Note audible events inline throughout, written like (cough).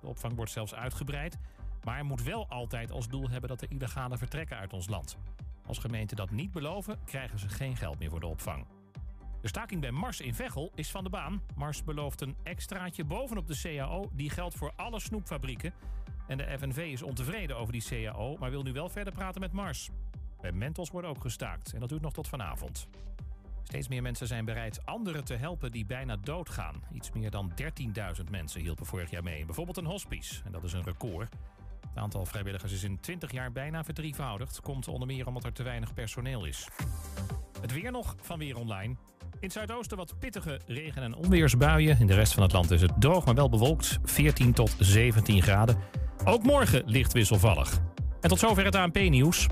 De opvang wordt zelfs uitgebreid. Maar moet wel altijd als doel hebben dat de illegale vertrekken uit ons land. Als gemeenten dat niet beloven, krijgen ze geen geld meer voor de opvang. De staking bij Mars in Veghel is van de baan. Mars belooft een extraatje bovenop de CAO. Die geldt voor alle snoepfabrieken. En de FNV is ontevreden over die CAO, maar wil nu wel verder praten met Mars. Bij Mentos wordt ook gestaakt en dat duurt nog tot vanavond. Steeds meer mensen zijn bereid anderen te helpen die bijna doodgaan. Iets meer dan 13.000 mensen hielpen vorig jaar mee. Bijvoorbeeld een hospice, en dat is een record. Het aantal vrijwilligers is in 20 jaar bijna verdrievoudigd. Komt onder meer omdat er te weinig personeel is. Het weer nog van Weer Online. In het zuidoosten wat pittige regen- en onweersbuien. In de rest van het land is het droog, maar wel bewolkt. 14 tot 17 graden. Ook morgen licht wisselvallig. En tot zover het ANP-nieuws.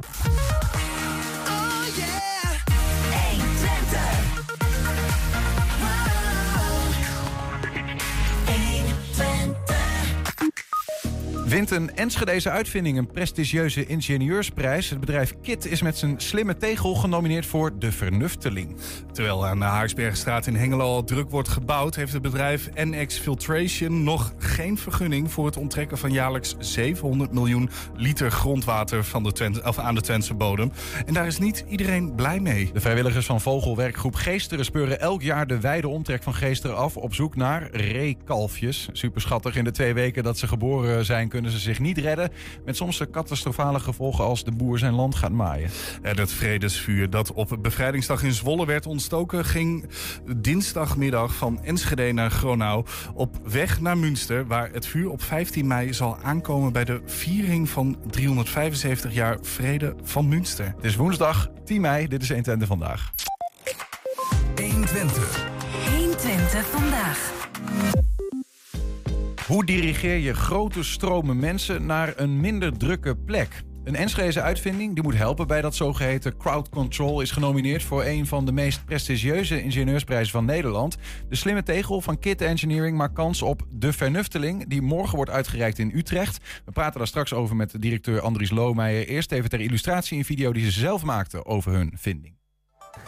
Wint een Enschedeze uitvinding een prestigieuze ingenieursprijs. Het bedrijf KIT is met zijn slimme tegel genomineerd voor de Vernufteling. Terwijl aan de Haarsbergstraat in Hengelo al druk wordt gebouwd... heeft het bedrijf NX Filtration nog geen vergunning... voor het onttrekken van jaarlijks 700 miljoen liter grondwater van de Twente, of aan de Twentse bodem. En daar is niet iedereen blij mee. De vrijwilligers van vogelwerkgroep Geesteren speuren elk jaar de wijde omtrek van Geesteren af... op zoek naar reekalfjes. Super schattig in de twee weken dat ze geboren zijn kunnen ze zich niet redden. Met soms catastrofale gevolgen als de boer zijn land gaat maaien. En het vredesvuur dat op bevrijdingsdag in Zwolle werd ontstoken... ging dinsdagmiddag van Enschede naar Gronau op weg naar Münster... waar het vuur op 15 mei zal aankomen bij de viering van 375 jaar vrede van Münster. Het is woensdag 10 mei, dit is 120 vandaag. 120. 120 vandaag. Hoe dirigeer je grote stromen mensen naar een minder drukke plek? Een Enschedeze uitvinding die moet helpen bij dat zogeheten crowd control is genomineerd voor een van de meest prestigieuze ingenieursprijzen van Nederland. De slimme tegel van Kit Engineering maakt kans op de Vernufteling die morgen wordt uitgereikt in Utrecht. We praten daar straks over met de directeur Andries Loomeijer. Eerst even ter illustratie een video die ze zelf maakten over hun vinding.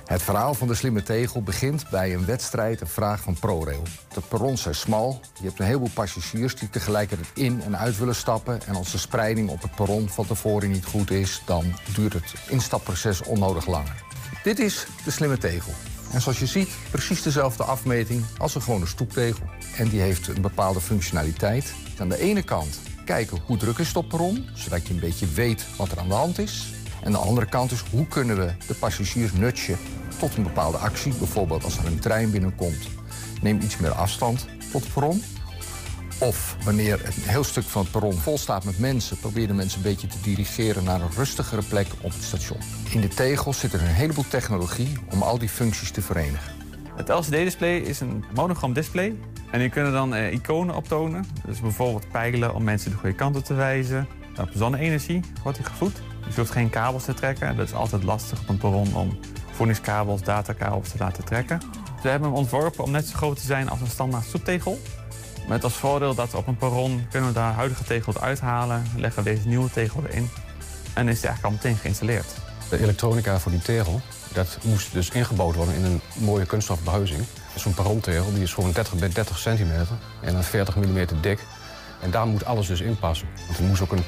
Het verhaal van de slimme tegel begint bij een wedstrijd, een vraag van ProRail. De perrons zijn smal, je hebt een heleboel passagiers die tegelijkertijd in en uit willen stappen. En als de spreiding op het perron van tevoren niet goed is, dan duurt het instapproces onnodig langer. Dit is de slimme tegel. En zoals je ziet, precies dezelfde afmeting als een gewone stoeptegel. En die heeft een bepaalde functionaliteit. Aan de ene kant kijken hoe druk is het perron, zodat je een beetje weet wat er aan de hand is. En de andere kant is hoe kunnen we de passagiers nudgen tot een bepaalde actie. Bijvoorbeeld als er een trein binnenkomt, neem iets meer afstand tot het perron. Of wanneer een heel stuk van het perron vol staat met mensen, probeer de mensen een beetje te dirigeren naar een rustigere plek op het station. In de tegels zit er een heleboel technologie om al die functies te verenigen. Het LCD-display is een monogram display. En je kunt er dan eh, iconen op tonen. Dus bijvoorbeeld pijlen om mensen de goede kant op te wijzen. Op zonne-energie wordt hij gevoed. Dus je hoeft geen kabels te trekken. Dat is altijd lastig op een perron om voedingskabels, datakabels te laten trekken. We hebben hem ontworpen om net zo groot te zijn als een standaard stoeptegel. Met als voordeel dat op een perron kunnen we de huidige tegel eruit halen, leggen we deze nieuwe tegel erin en is die eigenlijk al meteen geïnstalleerd. De elektronica voor die tegel, dat moest dus ingebouwd worden in een mooie kunststofbehuizing. Zo'n perrontegel die is gewoon 30 bij 30 centimeter en dan 40 mm dik. En daar moet alles dus in passen. Want het moest ook een,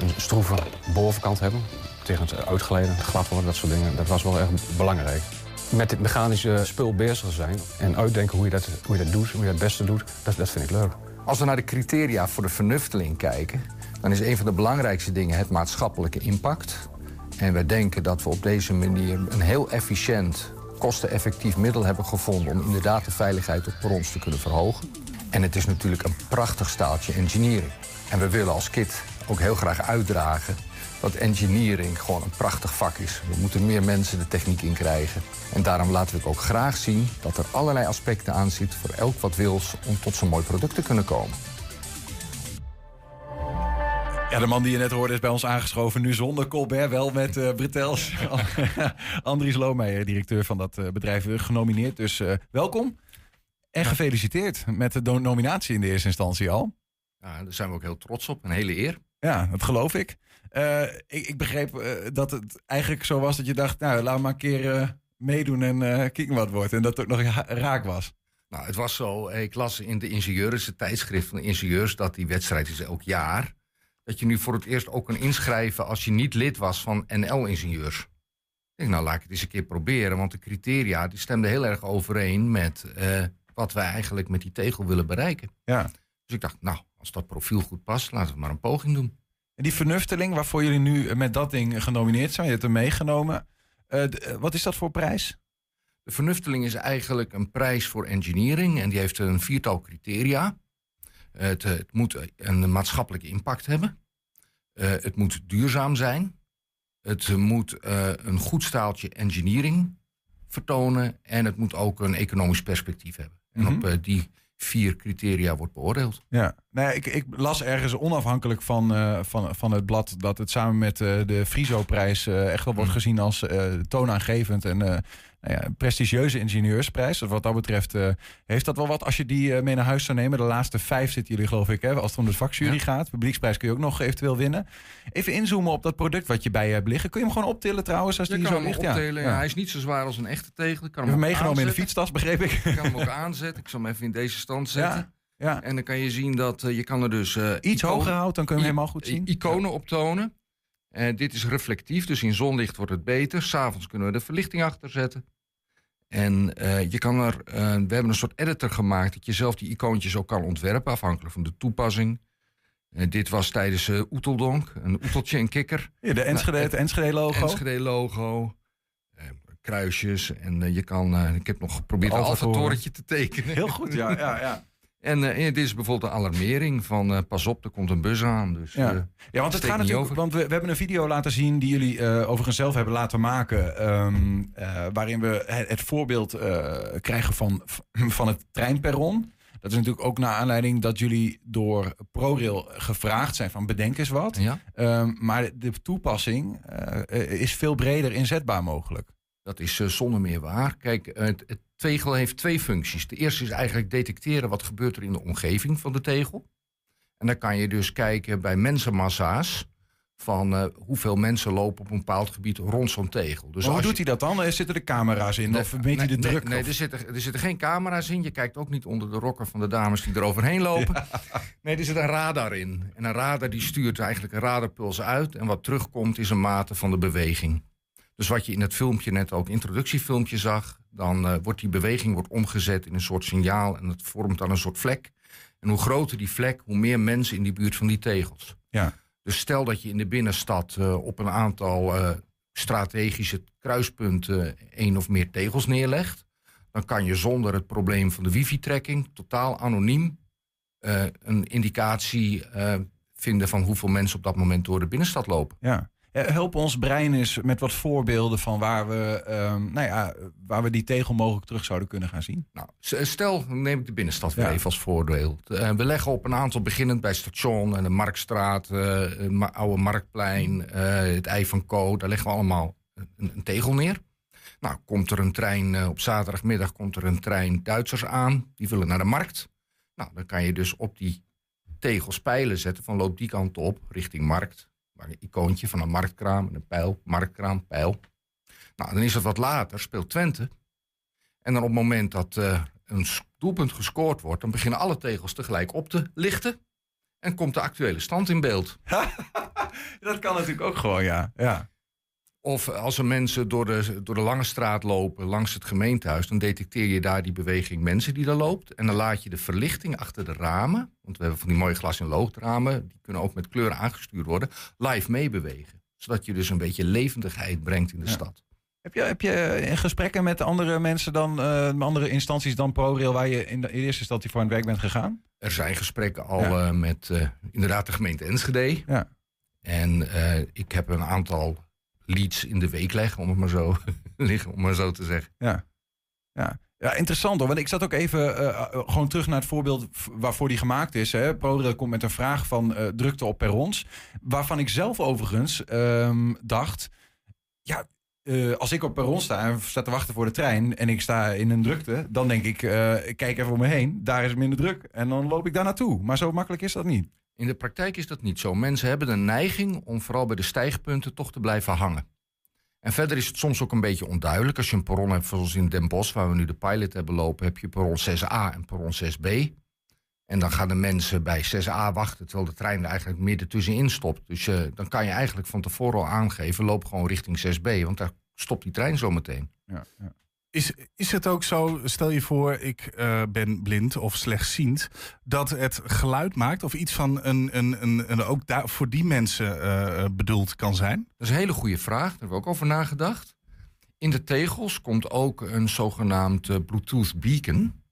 een stroeve bovenkant hebben. Tegen het uitglijden, glad worden, dat soort dingen. Dat was wel erg belangrijk. Met dit mechanische spul bezig zijn en uitdenken hoe je dat, hoe je dat doet, hoe je dat het beste doet, dat, dat vind ik leuk. Als we naar de criteria voor de vernufteling kijken, dan is een van de belangrijkste dingen het maatschappelijke impact. En we denken dat we op deze manier een heel efficiënt, kosteneffectief middel hebben gevonden om inderdaad de veiligheid op perrons te kunnen verhogen. En het is natuurlijk een prachtig staaltje engineering. En we willen als KIT ook heel graag uitdragen dat engineering gewoon een prachtig vak is. We moeten meer mensen de techniek in krijgen. En daarom laten we ook graag zien dat er allerlei aspecten aan zitten voor elk wat wils om tot zo'n mooi product te kunnen komen. Ja, de man die je net hoorde is bij ons aangeschoven. Nu zonder Colbert, wel met uh, Bretels. (laughs) Andries Loomeijer, directeur van dat uh, bedrijf, genomineerd. Dus uh, welkom. En gefeliciteerd met de nominatie in de eerste instantie al. Ja, daar zijn we ook heel trots op. Een hele eer. Ja, dat geloof ik. Uh, ik, ik, begreep uh, dat het eigenlijk zo was dat je dacht, nou, laat maar een keer uh, meedoen en kijken wat wordt. En dat het ook nog raak was. Nou, het was zo, ik las in de ingenieurs, het tijdschrift van de ingenieurs, dat die wedstrijd is elk jaar. Dat je nu voor het eerst ook kan inschrijven als je niet lid was van NL-ingenieurs. Ik denk, nou laat ik het eens een keer proberen, want de criteria die stemden heel erg overeen met eh, wat wij eigenlijk met die tegel willen bereiken. Ja. Dus ik dacht, nou, als dat profiel goed past, laten we maar een poging doen. En die vernufteling waarvoor jullie nu met dat ding genomineerd zijn, je hebt hem meegenomen. Eh, eh, wat is dat voor prijs? De vernufteling is eigenlijk een prijs voor engineering en die heeft een viertal criteria. Het, eh, het moet een maatschappelijke impact hebben. Het moet duurzaam zijn. Het moet een goed staaltje engineering vertonen. En het moet ook een economisch perspectief hebben. En Mhm. op eh, die vier criteria wordt beoordeeld. Ja, nee, ik, ik las ergens onafhankelijk van, eh, van, van het blad dat het samen met eh, de Friso-prijs eh, echt wel wordt Mm. gezien als toonaangevend en nou ja, een prestigieuze ingenieursprijs. Dus wat dat betreft heeft dat wel wat als je die mee naar huis zou nemen. De laatste vijf zitten jullie geloof ik, hè, als het om de vakjury Ja. gaat. Publieksprijs kun je ook nog eventueel winnen. Even inzoomen op dat product wat je bij je hebt liggen. Kun je hem gewoon optillen trouwens als Je die kan zo ligt? optelen. Ja. Ja. Hij is niet zo zwaar als een echte tegel. Ik kan hem meegenomen in de fietstas, begreep ik. Ik kan hem ook aanzetten. Ik zal hem even in deze stand zetten. Ja. En dan kan je zien dat eh, je kan er dus... eh, Iets iconen- hoger houdt, dan kun je hem helemaal goed zien. Iconen optonen. En dit is reflectief, dus in zonlicht wordt het beter. S'avonds kunnen we de verlichting achter zetten. En eh, je kan er, eh, we hebben een soort editor gemaakt dat je zelf die icoontjes ook kan ontwerpen, afhankelijk van de toepassing. Eh, dit was tijdens eh Oeteldonk, een oeteltje en kikker. Ja, de Enschede, Nou, het Enschede-logo. Enschede logo, eh, kruisjes. En eh, je kan, eh, ik heb nog geprobeerd een Alfa-toren. alfa-torentje te tekenen. Heel goed, ja. ja, ja. (laughs) En eh, dit is bijvoorbeeld een alarmering van eh, pas op, er komt een bus aan. Dus, Ja. eh, Ja, want het gaat natuurlijk. over. Want we, we hebben een video laten zien die jullie overigens zelf hebben laten maken. ehm, eh, waarin we het, het voorbeeld krijgen van, van het treinperron. Dat is natuurlijk ook naar aanleiding dat jullie door ProRail gevraagd zijn van bedenk eens wat. ja, Ehm, maar de toepassing is veel breder inzetbaar mogelijk. dat is zonder meer waar. Kijk, het, het tegel heeft twee functies. De eerste is eigenlijk detecteren wat gebeurt er in de omgeving van de tegel. En dan kan je dus kijken bij mensenmassa's van eh, hoeveel mensen lopen op een bepaald gebied rond zo'n tegel. Dus hoe doet je- hij dat dan? Er zitten de camera's in? Nee, of meet hij de nee, druk? Nee, Of- er, zitten, er zitten geen camera's in. Je kijkt ook niet onder de rokken van de dames die er overheen (laughs) lopen. Nee, er zit een radar in. En een radar die stuurt eigenlijk een radarpuls uit. En wat terugkomt is een mate van de beweging. Dus wat je in het filmpje net ook, introductiefilmpje zag... dan eh, wordt die beweging wordt omgezet in een soort signaal... en het vormt dan een soort vlek. En hoe groter die vlek, hoe meer mensen in die buurt van die tegels. Ja. Dus stel dat je in de binnenstad eh, op een aantal eh, strategische kruispunten één of meer tegels neerlegt, dan kan je zonder het probleem van de wifi-trekking totaal anoniem een indicatie vinden van hoeveel mensen op dat moment door de binnenstad lopen. Ja. Ja, Help ons brein eens met wat voorbeelden van waar we, ehm, nou ja, waar we die tegel mogelijk terug zouden kunnen gaan zien. Nou, s- stel, neem ik de binnenstad weer Ja. even als voorbeeld. Eh, we leggen op een aantal, beginnend bij station en de Marktstraat, eh, ma- oude Marktplein, eh, het Ei van Co. Daar leggen we allemaal een, een tegel neer. Nou, komt er een trein, eh, op zaterdagmiddag komt er een trein Duitsers aan. Die willen naar de markt. Nou, dan kan je dus op die tegels pijlen zetten van loop die kant op, richting markt. Een icoontje van een marktkraam en een pijl, marktkraam, pijl. Nou, dan is het wat later, speelt Twente. En dan op het moment dat eh, een doelpunt gescoord wordt, dan beginnen alle tegels tegelijk op te lichten. En komt de actuele stand in beeld. (laughs) Dat kan natuurlijk ook gewoon, ja. ja. Of als er mensen door de, door de lange straat lopen langs het gemeentehuis, dan detecteer je daar die beweging mensen die daar loopt. En dan laat je de verlichting achter de ramen, want we hebben van die mooie glas- en loodramen, die kunnen ook met kleuren aangestuurd worden, live meebewegen. Zodat je dus een beetje levendigheid brengt in de Ja. stad. Heb je, heb je eh, gesprekken met andere mensen dan, eh, andere instanties dan ProRail waar je in de eerste instantie voor aan het werk bent gegaan? Er zijn gesprekken al Ja. eh, met eh, inderdaad de gemeente Enschede. Ja. En ik heb een aantal leads in de week leggen, om het maar zo, (laughs) liggen, om maar zo te zeggen. Ja. Ja. Ja, interessant hoor. Want ik zat ook even eh, eh, gewoon terug naar het voorbeeld waarvoor die gemaakt is. Hè. Komt met een vraag van eh, drukte op perrons. Waarvan ik zelf overigens ehm, dacht... Ja, als ik op perron sta en sta te wachten voor de trein... en ik sta in een drukte, dan denk ik... ik kijk even om me heen, daar is minder druk. En dan loop ik daar naartoe. Maar zo makkelijk is dat niet. In de praktijk is dat niet zo. Mensen hebben de neiging om vooral bij de stijgpunten toch te blijven hangen. En verder is het soms ook een beetje onduidelijk. Als je een perron hebt, zoals in Den Bosch, waar we nu de pilot hebben lopen, heb je perron 6A en perron 6B. En dan gaan de mensen bij 6A wachten, terwijl de trein er eigenlijk midden tussenin stopt. Dus eh, dan kan je eigenlijk van tevoren al aangeven, loop gewoon richting 6B, want daar stopt die trein zo meteen. Ja, ja. Is, is het ook zo, stel je voor, ik eh, ben blind of slechtziend, dat het geluid maakt of iets van een, een, een, een ook daar voor die mensen eh, bedoeld kan zijn? Dat is een hele goede vraag, daar hebben we ook over nagedacht. In de tegels komt ook een zogenaamd eh, Bluetooth beacon.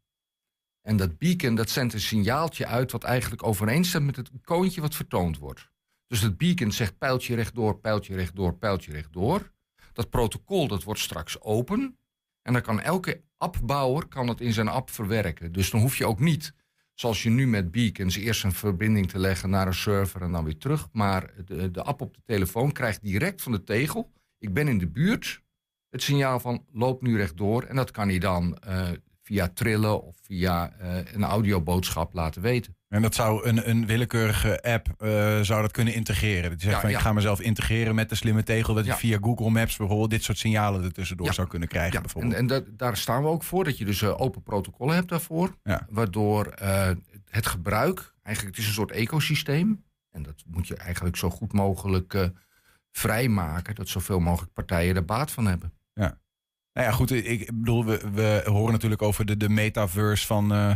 En dat beacon dat zendt een signaaltje uit wat eigenlijk overeenstemt met het icoontje wat vertoond wordt. Dus het beacon zegt pijltje rechtdoor, pijltje rechtdoor, pijltje rechtdoor. Dat protocol dat wordt straks open. En dan kan elke appbouwer kan het in zijn app verwerken. Dus dan hoef je ook niet, zoals je nu met beacons, eerst een verbinding te leggen naar een server en dan weer terug. Maar de, de app op de telefoon krijgt direct van de tegel, ik ben in de buurt, het signaal van loop nu rechtdoor. En dat kan hij dan eh, via trillen of via eh, een audioboodschap laten weten. En dat zou een, een willekeurige app eh, zou dat kunnen integreren. Dat je zegt Ja, van ja. ik ga mezelf integreren met de slimme tegel. Dat je Ja. via Google Maps bijvoorbeeld dit soort signalen er tussendoor zou kunnen krijgen. Ja, bijvoorbeeld. en, en dat, daar staan we ook voor, dat je dus eh, open protocollen hebt daarvoor. Waardoor het gebruik, eigenlijk het is een soort ecosysteem. En dat moet je eigenlijk zo goed mogelijk vrijmaken. Dat zoveel mogelijk partijen er baat van hebben. Nou ja, goed. Ik bedoel, we, we horen natuurlijk over de, de metaverse van eh,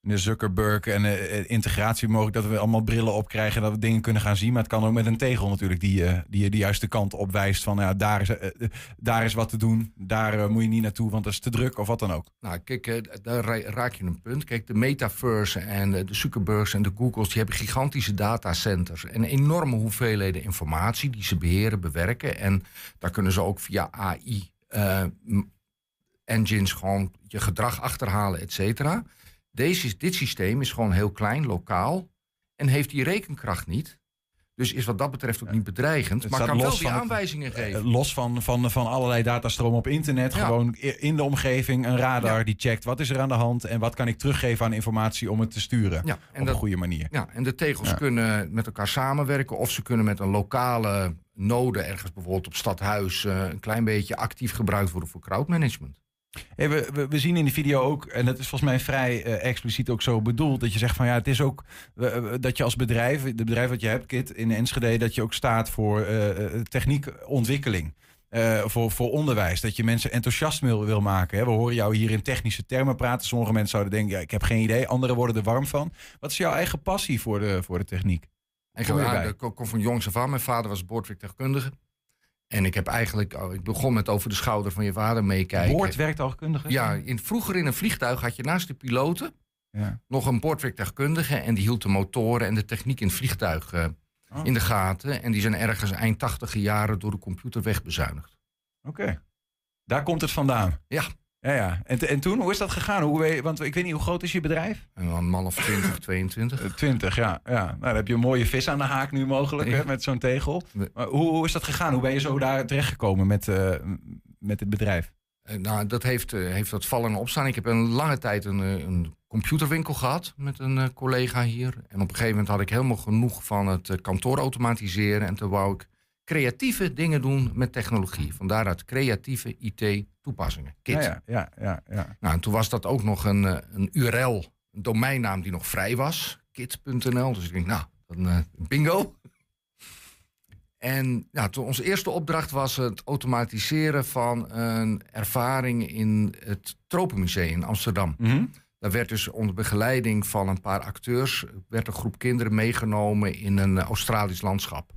de Zuckerberg en eh, integratie mogelijk. Dat we allemaal brillen opkrijgen, dat we dingen kunnen gaan zien. Maar het kan ook met een tegel natuurlijk, die, eh, die je de juiste kant op wijst. Van ja, daar is, eh, eh, daar is wat te doen. Daar eh, moet je niet naartoe, want dat is te druk of wat dan ook. Nou, kijk, eh, daar ra- raak je een punt. Kijk, de metaverse en eh, de Zuckerbergs en de Googles... die hebben gigantische datacenters... en enorme hoeveelheden informatie die ze beheren, bewerken. En daar kunnen ze ook via AI... eh, engines gewoon je gedrag achterhalen, et cetera. Deze, dit systeem is gewoon heel klein, lokaal... en heeft die rekenkracht niet... Dus is wat dat betreft ook niet bedreigend. Het Maar kan wel die het- aanwijzingen geven. Eh, los van, van, van allerlei datastromen op internet. Ja. Gewoon in de omgeving een radar Ja. die checkt wat is er aan de hand. En wat kan ik teruggeven aan informatie om het te sturen. Ja, op en een goede manier. Ja, en de tegels kunnen met elkaar samenwerken of ze kunnen met een lokale node ergens bijvoorbeeld op stadhuis eh, een klein beetje actief gebruikt worden voor crowdmanagement. We, we, zien in die video ook, en dat is volgens mij vrij eh, expliciet ook zo bedoeld, dat je zegt van ja, het is ook eh, dat je als bedrijf, de bedrijf wat je hebt, Kit, in Enschede, dat je ook staat voor eh, techniekontwikkeling. voor, voor onderwijs, dat je mensen enthousiast wil, wil maken. We horen jou hier in technische termen praten. Sommige mensen zouden denken, ja, ik heb geen idee. Anderen worden er warm van. Wat is jouw eigen passie voor de, voor de techniek? En ja, kom kom van jongs af aan. Mijn vader was boordwerktuigkundige. En ik heb eigenlijk, oh, ik begon met over de schouder van je vader meekijken. Boordwerktuigkundige? Ja, in, vroeger in een vliegtuig had je naast de piloten Ja. nog een boordwerktuigkundige. En die hield de motoren en de techniek in het vliegtuig eh, Oh. in de gaten. En die zijn ergens eind tachtige jaren door de computer wegbezuinigd. Oké. Daar komt het vandaan. Ja. Ja, ja. En, en toen, hoe is dat gegaan? Hoe, want ik weet niet, hoe groot is je bedrijf? Een man of 20, 22. (laughs) Eh, 20, ja. ja. Nou, dan heb je een mooie vis aan de haak nu mogelijk, Ja. hè, met zo'n tegel. Maar hoe, hoe is dat gegaan? Hoe ben je zo daar terechtgekomen met, eh met het bedrijf? Eh, nou, dat heeft, eh, heeft wat vallen en opstaan. Ik heb een lange tijd een, een computerwinkel gehad met een collega hier. En op een gegeven moment had ik helemaal genoeg van het kantoor automatiseren. En toen wou ik creatieve dingen doen met technologie. Vandaar uit creatieve IT-toepassingen. KIT. Ja, ja, ja, ja. Nou, en toen was dat ook nog een, eh, een URL, een domeinnaam die nog vrij was. Kit.nl. Dus ik denk, nou, dan, eh, bingo. En ja, toen onze eerste opdracht was het automatiseren van een ervaring in het Tropenmuseum in Amsterdam. Mhm. Daar werd dus onder begeleiding van een paar acteurs... werd een groep kinderen meegenomen in een Australisch landschap.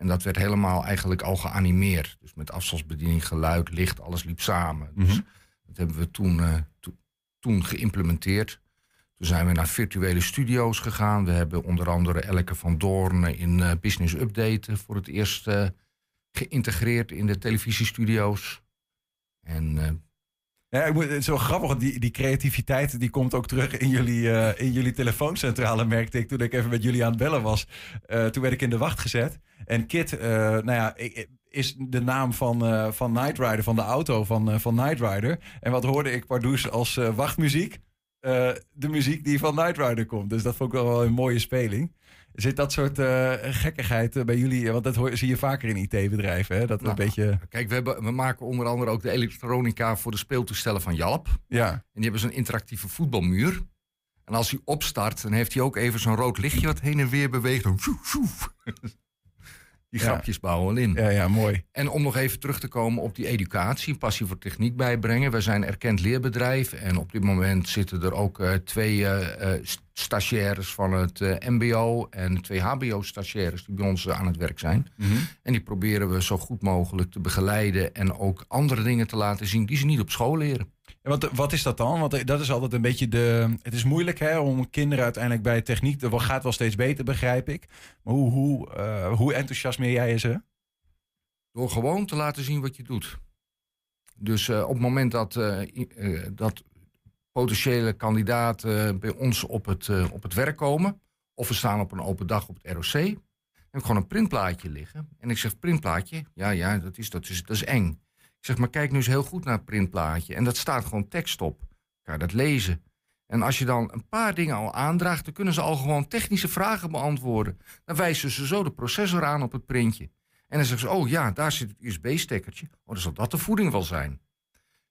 En dat werd helemaal eigenlijk al geanimeerd. Dus met afstandsbediening, geluid, licht, alles liep samen. Dus Mhm. dat hebben we toen, eh, to- toen geïmplementeerd. Toen zijn we naar virtuele studio's gegaan. We hebben onder andere Elke van Doorn in eh, Business Update... voor het eerst eh, geïntegreerd in de televisiestudio's. En Ja, ik moet, grappig, die, die creativiteit die komt ook terug in jullie, eh, in jullie telefooncentrale, merkte ik toen ik even met jullie aan het bellen was. Eh, toen werd ik in de wacht gezet. En Kit, eh, nou ja, is de naam van, van Night Rider, van de auto van, van Night Rider. En wat hoorde ik Pardoes als wachtmuziek? De muziek die van Night Rider komt. Dus dat vond ik wel een mooie speling. Zit dat soort eh, gekkigheid eh, bij jullie? Want dat hoor, zie je vaker in IT-bedrijven. Hè? Dat Nou, een beetje. Kijk, we, hebben, we maken onder andere ook de elektronica voor de speeltoestellen van Jalp. Ja, En die hebben zo'n interactieve voetbalmuur. En als hij opstart, dan heeft hij ook even zo'n rood lichtje wat heen en weer beweegt. Die Ja. grapjes bouwen wel in. ja, ja, mooi. En om nog even terug te komen op die educatie, passie voor techniek bijbrengen. Wij zijn een erkend leerbedrijf en op dit moment zitten er ook eh, twee stagiaires van het eh, MBO en twee HBO-stagiaires die bij ons eh, aan het werk zijn. En die proberen we zo goed mogelijk te begeleiden en ook andere dingen te laten zien die ze niet op school leren. En wat, wat is dat dan? Want dat is altijd een beetje de. Het is moeilijk hè, om kinderen uiteindelijk bij techniek. Dat gaat wel steeds beter, begrijp ik. Maar hoe, hoe, eh, hoe enthousiasmeer jij ze? Door gewoon te laten zien wat je doet. Dus eh, op het moment dat, eh, eh, dat potentiële kandidaten bij ons op het, eh, op het werk komen, of we staan op een open dag op het ROC, heb ik gewoon een printplaatje liggen. En ik zeg, printplaatje? Ja, ja, dat is, dat is, dat is eng. Ik zeg, maar kijk nu eens heel goed naar het printplaatje. En dat staat gewoon tekst op. Kan je dat lezen? En als je dan een paar dingen al aandraagt, dan kunnen ze al gewoon technische vragen beantwoorden. Dan wijzen ze zo de processor aan op het printje. En dan zeggen ze, oh ja, daar zit het USB-stekkertje. Oh, dan zal dat de voeding wel zijn.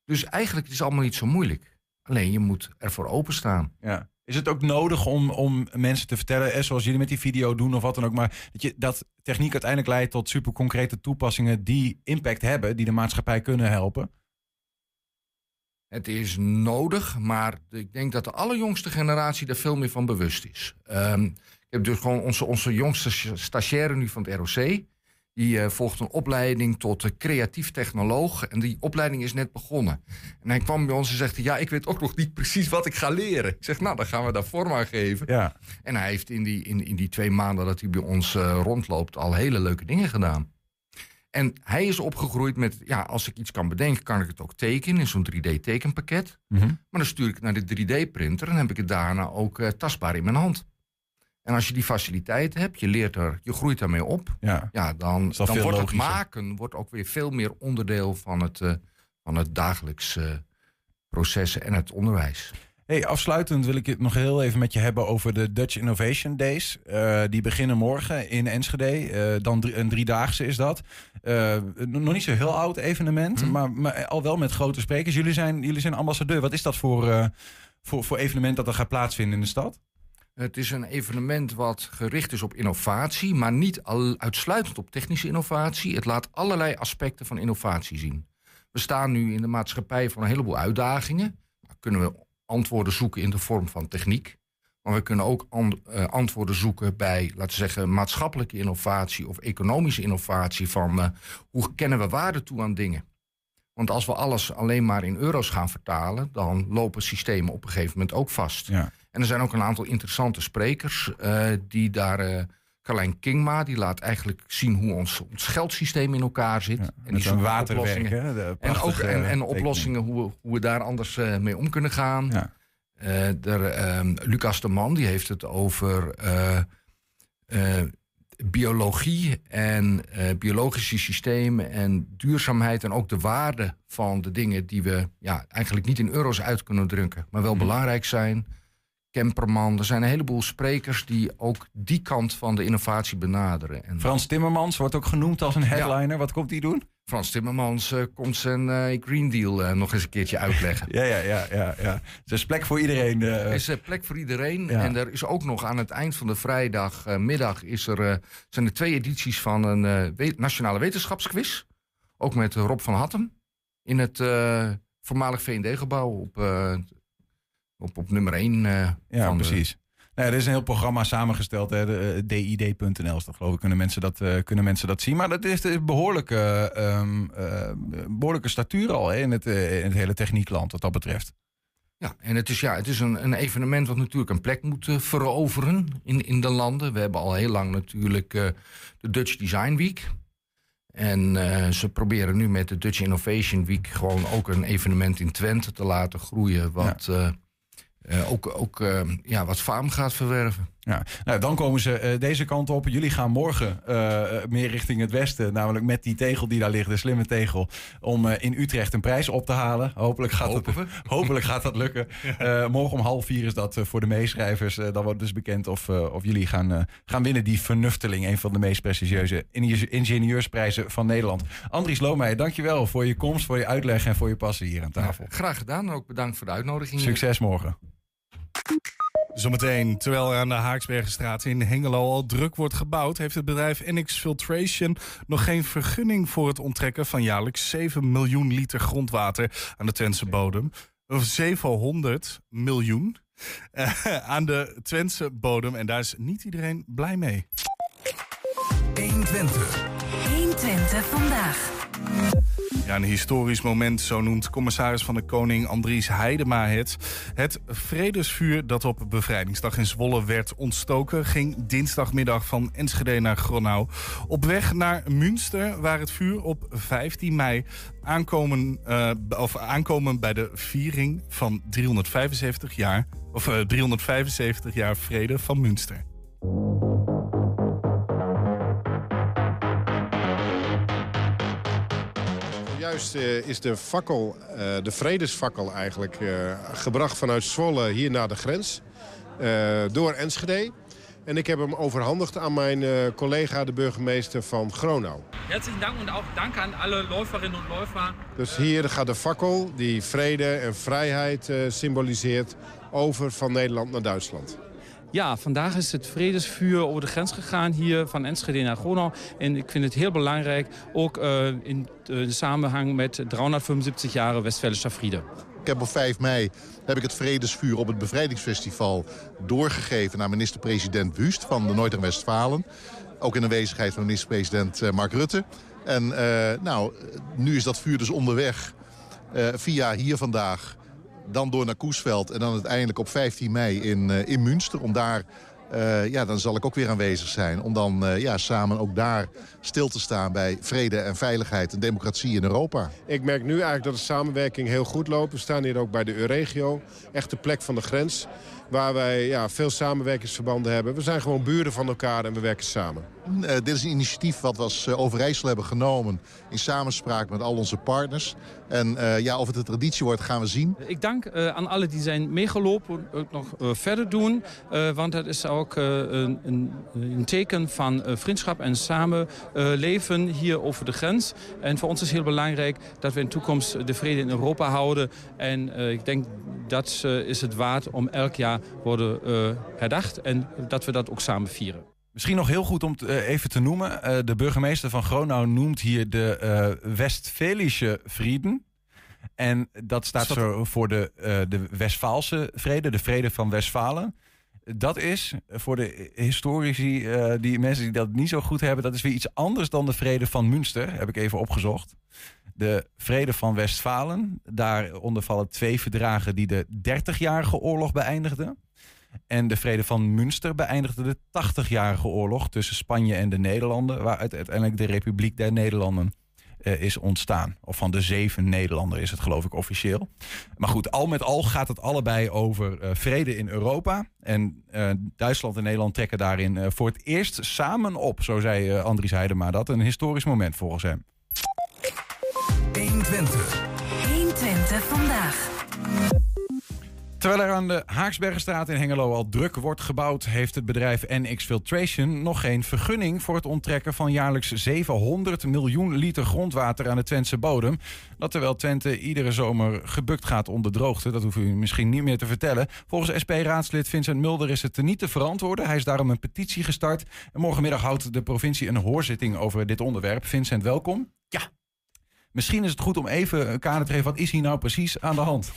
Dus eigenlijk is het allemaal niet zo moeilijk. Alleen je moet ervoor openstaan. Ja. Is het ook nodig om, om mensen te vertellen, eh, zoals jullie met die video doen of wat dan ook, maar dat, je, dat techniek uiteindelijk leidt tot super concrete toepassingen die impact hebben, die de maatschappij kunnen helpen? Het is nodig, maar ik denk dat de allerjongste generatie daar veel meer van bewust is. Ehm, ik heb dus gewoon onze, onze jongste sta- stagiaire nu van het ROC. Die eh, volgt een opleiding tot eh, creatief technoloog. En die opleiding is net begonnen. En hij kwam bij ons en zegt: Ja, ik weet ook nog niet precies wat ik ga leren. Ik zeg: Nou, dan gaan we daar vorm aan geven. Ja. En hij heeft in die, in, in die twee maanden dat hij bij ons eh, rondloopt al hele leuke dingen gedaan. En hij is opgegroeid met, ja, als ik iets kan bedenken, kan ik het ook tekenen in zo'n 3D-tekenpakket. Mhm. Maar dan stuur ik het naar de 3D-printer en heb ik het daarna ook tastbaar in mijn hand. En als je die faciliteiten hebt, je leert er, je groeit daarmee op, ja. ja, dan, dan wordt het maken wordt ook weer veel meer onderdeel van het, eh, van het dagelijks eh, processen en het onderwijs. Hey, afsluitend wil ik het nog heel even met je hebben over de Dutch Innovation Days. Eh, die beginnen morgen in Enschede. Eh, dan drie- een driedaagse is dat. Eh, nog niet zo heel oud evenement, Mhm. maar, maar al wel met grote sprekers. Jullie zijn, jullie zijn ambassadeur. Wat is dat voor, voor, voor evenement dat er gaat plaatsvinden in de stad? Het is een evenement wat gericht is op innovatie, maar niet al uitsluitend op technische innovatie. Het laat allerlei aspecten van innovatie zien. We staan nu in de maatschappij voor een heleboel uitdagingen. Dan kunnen we antwoorden zoeken in de vorm van techniek. Maar we kunnen ook eh, antwoorden zoeken bij, laten we zeggen, maatschappelijke innovatie of economische innovatie. Van eh, hoe kennen we waarde toe aan dingen? Want als we alles alleen maar in euro's gaan vertalen, dan lopen systemen op een gegeven moment ook vast. Ja. En er zijn ook een aantal interessante sprekers eh, die daar. eh Carlijn Kingma, die laat eigenlijk zien hoe ons, ons geldsysteem in elkaar zit. Ja, en die waterwerk. hè? De En ook en, oplossingen hoe we, hoe we daar anders eh, mee om kunnen gaan. Ja. Ehm, Lucas de Man die heeft het over biologie en biologische systemen en duurzaamheid en ook de waarde van de dingen die we ja, eigenlijk niet in euro's uit kunnen drukken, maar wel belangrijk zijn. Kemperman, er zijn een heleboel sprekers die ook die kant van de innovatie benaderen. En Frans Timmermans wordt ook genoemd als een headliner. Wat komt hij doen? Frans Timmermans eh, komt zijn eh, Green Deal eh, nog eens een keertje uitleggen. (laughs) Ja, ja, ja, ja. ja. Er is plek voor iedereen. Er is plek voor iedereen. Ja. En er is ook nog aan het eind van de vrijdagmiddag is er, zijn er twee edities van een we- nationale wetenschapsquiz. Ook met Rob van Hattem in het voormalig VND-gebouw op, op, op nummer 1. Ja, van de- precies. Nou, ja, er is een heel programma samengesteld. Eh, did.nl is dat geloof ik. Kunnen mensen dat, eh, kunnen mensen dat zien. Maar dat is een behoorlijke, ehm, eh, behoorlijke statuur al hè, in, het, eh, in het hele techniekland wat dat betreft. Ja, en het is, ja, het is een, een evenement wat natuurlijk een plek moet eh, veroveren in, in de landen. We hebben al heel lang natuurlijk eh, de Dutch Design Week. En eh, ze proberen nu met de Dutch Innovation Week gewoon ook een evenement in Twente te laten groeien. Wat eh, eh, ook, ook eh, ja, wat faam gaat verwerven. Ja. Nou, dan komen ze eh, deze kant op. Jullie gaan morgen eh, meer richting het westen. Namelijk met die tegel die daar ligt, de slimme tegel. Om eh, in Utrecht een prijs op te halen. Hopelijk gaat, Hopen dat, (laughs) hopelijk gaat dat lukken. (laughs) Eh, morgen om half vier is dat eh, voor de meeschrijvers. Eh, dan wordt dus bekend of, eh, of jullie gaan, eh, gaan winnen. Die Vernufteling, een van de meest prestigieuze inge- ingenieursprijzen van Nederland. Andries Loomeijer, dankjewel voor je komst, voor je uitleg en voor je passie hier aan tafel. Graag gedaan en ook bedankt voor de uitnodiging. Succes morgen. Zometeen, terwijl er aan de Haaksbergenstraat in Hengelo al druk wordt gebouwd, heeft het bedrijf NX Filtration nog geen vergunning voor het onttrekken van jaarlijks 7 miljoen liter grondwater aan de Twentse bodem. Of 700 miljoen eh, aan de Twentse bodem. En daar is niet iedereen blij mee. 120. 120 vandaag. Een historisch moment, zo noemt commissaris van de Koning Andries Heidema het. Het vredesvuur dat op bevrijdingsdag in Zwolle werd ontstoken... ging dinsdagmiddag van Enschede naar Gronau. Op weg naar Münster, waar het vuur op 15 mei aankomen, eh, of aankomen bij de viering van 375 jaar... of eh, 375 jaar vrede van Münster. Juist eh, is de fakkel, eh, de vredesfakkel eigenlijk, eh, gebracht vanuit Zwolle hier naar de grens. door Enschede. En ik heb hem overhandigd aan mijn collega, de burgemeester van Gronau. Herzlichen Dank und auch danke an alle Läuferinnen und Läufer. Dus hier gaat de fakkel, die vrede en vrijheid symboliseert, over van Nederland naar Duitsland. Ja, vandaag is het vredesvuur over de grens gegaan hier van Enschede naar Gronau. En ik vind het heel belangrijk, ook eh, in eh, samenhang met 375 jaar Westfälischer Friede. Ik heb op 5 mei heb ik het vredesvuur op het bevrijdingsfestival doorgegeven naar minister-president Wust van de Noord- en Westfalen. Ook in aanwezigheid van minister-president eh, Mark Rutte. En nou, nu is dat vuur dus onderweg via hier vandaag, dan door naar Koesveld en dan uiteindelijk op 15 mei in, eh, in Münster. Om daar, eh, ja, dan zal ik ook weer aanwezig zijn. Om dan eh, ja, samen ook daar stil te staan bij vrede en veiligheid en democratie in Europa. Ik merk nu eigenlijk dat de samenwerking heel goed loopt. We staan hier ook bij de Euregio, echt de plek van de grens. Waar wij ja, veel samenwerkingsverbanden hebben. We zijn gewoon buren van elkaar en we werken samen. Eh, dit is een initiatief wat we als eh, Overijssel hebben genomen... in samenspraak met al onze partners. En eh, ja, of het een traditie wordt, gaan we zien. Ik dank aan alle die zijn meegelopen en ook nog verder doen. want dat is ook een, een, teken van vriendschap en samenleven hier over de grens. En voor ons is heel belangrijk dat we in de toekomst de vrede in Europa houden. En ik denk dat is het waard om elk jaar worden herdacht. En dat we dat ook samen vieren. Misschien nog heel goed om te- eh, even te noemen. Eh, de burgemeester van Gronau noemt hier de eh Westfälische Frieden. En dat staat zo voor de, eh, de Westfaalse vrede, de vrede van Westfalen. Dat is voor de historici, eh, die mensen die dat niet zo goed hebben, dat is weer iets anders dan de vrede van Münster, heb ik even opgezocht. De vrede van Westfalen, daaronder vallen twee verdragen die de 30-jarige oorlog beëindigden. En de vrede van Münster beëindigde de 80-jarige oorlog tussen Spanje en de Nederlanden, waaruit uiteindelijk de Republiek der Nederlanden eh, is ontstaan. Of van de zeven Nederlanden is het geloof ik officieel. Maar goed, al met al gaat het allebei over eh, vrede in Europa. En eh, Duitsland en Nederland trekken daarin eh, voor het eerst samen op. Zo zei eh, Andries Heidema dat. Een historisch moment volgens hem. 120. 120 vandaag. Terwijl er aan de Haaksbergenstraat in Hengelo al druk wordt gebouwd, heeft het bedrijf NX Filtration nog geen vergunning voor het onttrekken van jaarlijks 700 miljoen liter grondwater aan de Twentse bodem. Dat terwijl Twente iedere zomer gebukt gaat onder droogte. Dat hoef u misschien niet meer te vertellen. Volgens SP-raadslid Vincent Mulder is het te niet te verantwoorden. Hij is daarom een petitie gestart. En morgenmiddag houdt de provincie een hoorzitting over dit onderwerp. Vincent, welkom. Ja. Misschien is het goed om even een kader te geven. Wat is hier nou precies aan de hand?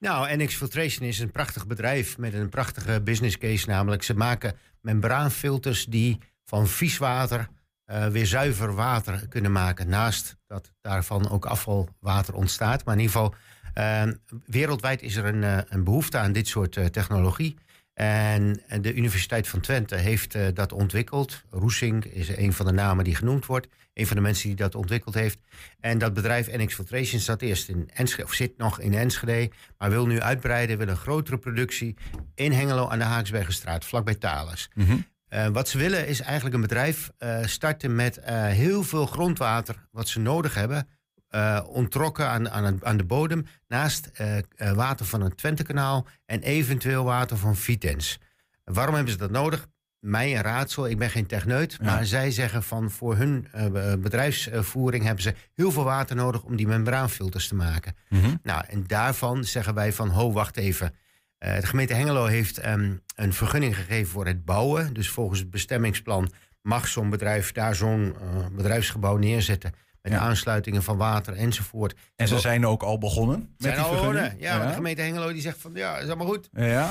Nou, NX Filtration is een prachtig bedrijf met een prachtige business case. Namelijk, ze maken membraanfilters die van vies water eh, weer zuiver water kunnen maken. Naast dat daarvan ook afvalwater ontstaat. Maar in ieder geval, eh, wereldwijd is er een, eh, een behoefte aan dit soort technologie. En en de Universiteit van Twente heeft eh, dat ontwikkeld. Roesink is een van de namen die genoemd wordt. Een van de mensen die dat ontwikkeld heeft. En dat bedrijf NX Filtration zat eerst in Enschede, of zit nog in Enschede. Maar wil nu uitbreiden, wil een grotere productie in Hengelo aan de Haaksbergenstraat, vlakbij Thales. Eh, wat ze willen is eigenlijk een bedrijf eh, starten met eh, heel veel grondwater wat ze nodig hebben. Eh, ontrokken aan, aan, aan de bodem. Naast eh, eh, water van het Twentekanaal en eventueel water van Vitens. Waarom hebben ze dat nodig? Mij een raadsel, ik ben geen techneut. Maar zij zeggen van voor hun be- bedrijfsvoering hebben ze heel veel water nodig om die membraanfilters te maken. Nou, en daarvan zeggen wij van, ho, wacht even. De gemeente Hengelo heeft ehm, een vergunning gegeven voor het bouwen. Dus volgens het bestemmingsplan mag zo'n bedrijf daar zo'n bedrijfsgebouw neerzetten. Met aansluitingen van water enzovoort. En ze zijn ook al begonnen met Zijn die begonnen. Ja, de gemeente Hengelo die zegt van ja, is allemaal goed. Ja.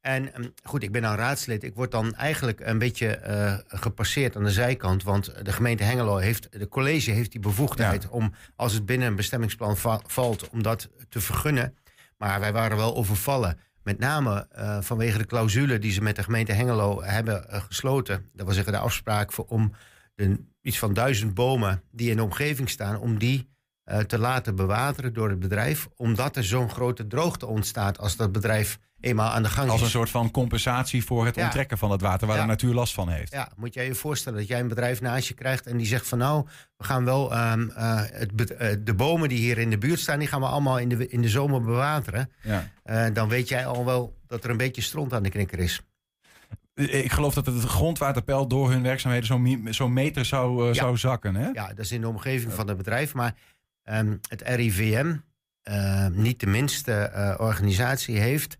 En ehm, goed, ik ben dan raadslid. Ik word dan eigenlijk een beetje eh, gepasseerd aan de zijkant. Want de gemeente Hengelo heeft, de college heeft die bevoegdheid om, als het binnen een bestemmingsplan va- valt, om dat te vergunnen. Maar wij waren wel overvallen. Met name eh, vanwege de clausule die ze met de gemeente Hengelo hebben eh, gesloten. Dat wil zeggen de afspraak voor, om de, iets van duizend bomen die in de omgeving staan, om die eh, te laten bewateren door het bedrijf. Omdat er zo'n grote droogte ontstaat als dat bedrijf eenmaal aan de gang Als is. een soort van compensatie voor het Ja. onttrekken van het water waar Ja. de natuur last van heeft. Ja, moet jij je voorstellen dat jij een bedrijf naast je krijgt en die zegt van nou, we gaan wel ehm, eh, het, eh, de bomen die hier in de buurt staan, die gaan we allemaal in de, in de zomer bewateren. Ja. Dan weet jij al wel dat er een beetje stront aan de knikker is. Ik geloof dat het grondwaterpeil door hun werkzaamheden zo'n zo'n meter zou, eh, Ja. zou zakken. Hè? Ja, dat is in de omgeving van het bedrijf. Maar ehm, het RIVM, eh, niet de minste eh, organisatie, heeft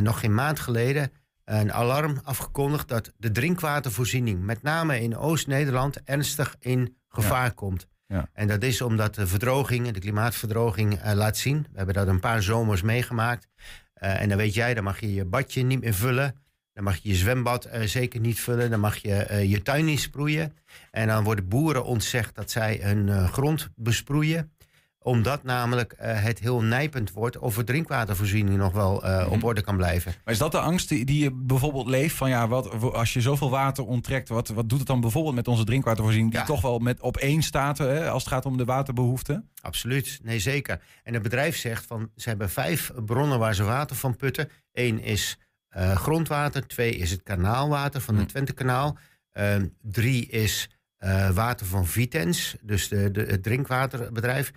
nog geen maand geleden een alarm afgekondigd dat de drinkwatervoorziening, met name in Oost-Nederland, ernstig in gevaar komt. Ja. En dat is omdat de verdroging, de klimaatverdroging, laat zien. We hebben dat een paar zomers meegemaakt. En dan weet jij, dan mag je je badje niet meer vullen. Dan mag je je zwembad eh, zeker niet vullen. Dan mag je eh, je tuin niet sproeien. En dan worden boeren ontzegd dat zij hun eh, grond besproeien. Omdat namelijk het heel nijpend wordt of de drinkwatervoorziening nog wel op orde kan blijven. Maar is dat de angst die, je bijvoorbeeld leeft? Van ja, wat, als je zoveel water onttrekt, wat, wat doet het dan bijvoorbeeld met onze drinkwatervoorziening? Die toch wel met op één staat hè, als het gaat om de waterbehoeften? Absoluut, nee zeker. En het bedrijf zegt van ze hebben vijf bronnen waar ze water van putten. Eén is eh, grondwater, twee is het kanaalwater van het Twentekanaal. Ehm, drie is eh, water van Vitens, dus de, de, het drinkwaterbedrijf.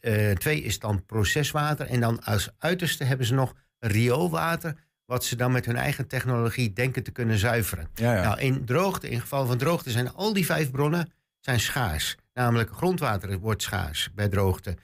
Eh, twee is dan proceswater. En dan als uiterste hebben ze nog rioolwater, wat ze dan met hun eigen technologie denken te kunnen zuiveren. Ja, ja. Nou, in droogte, in geval van droogte, zijn al die vijf bronnen zijn schaars. Namelijk grondwater wordt schaars bij droogte.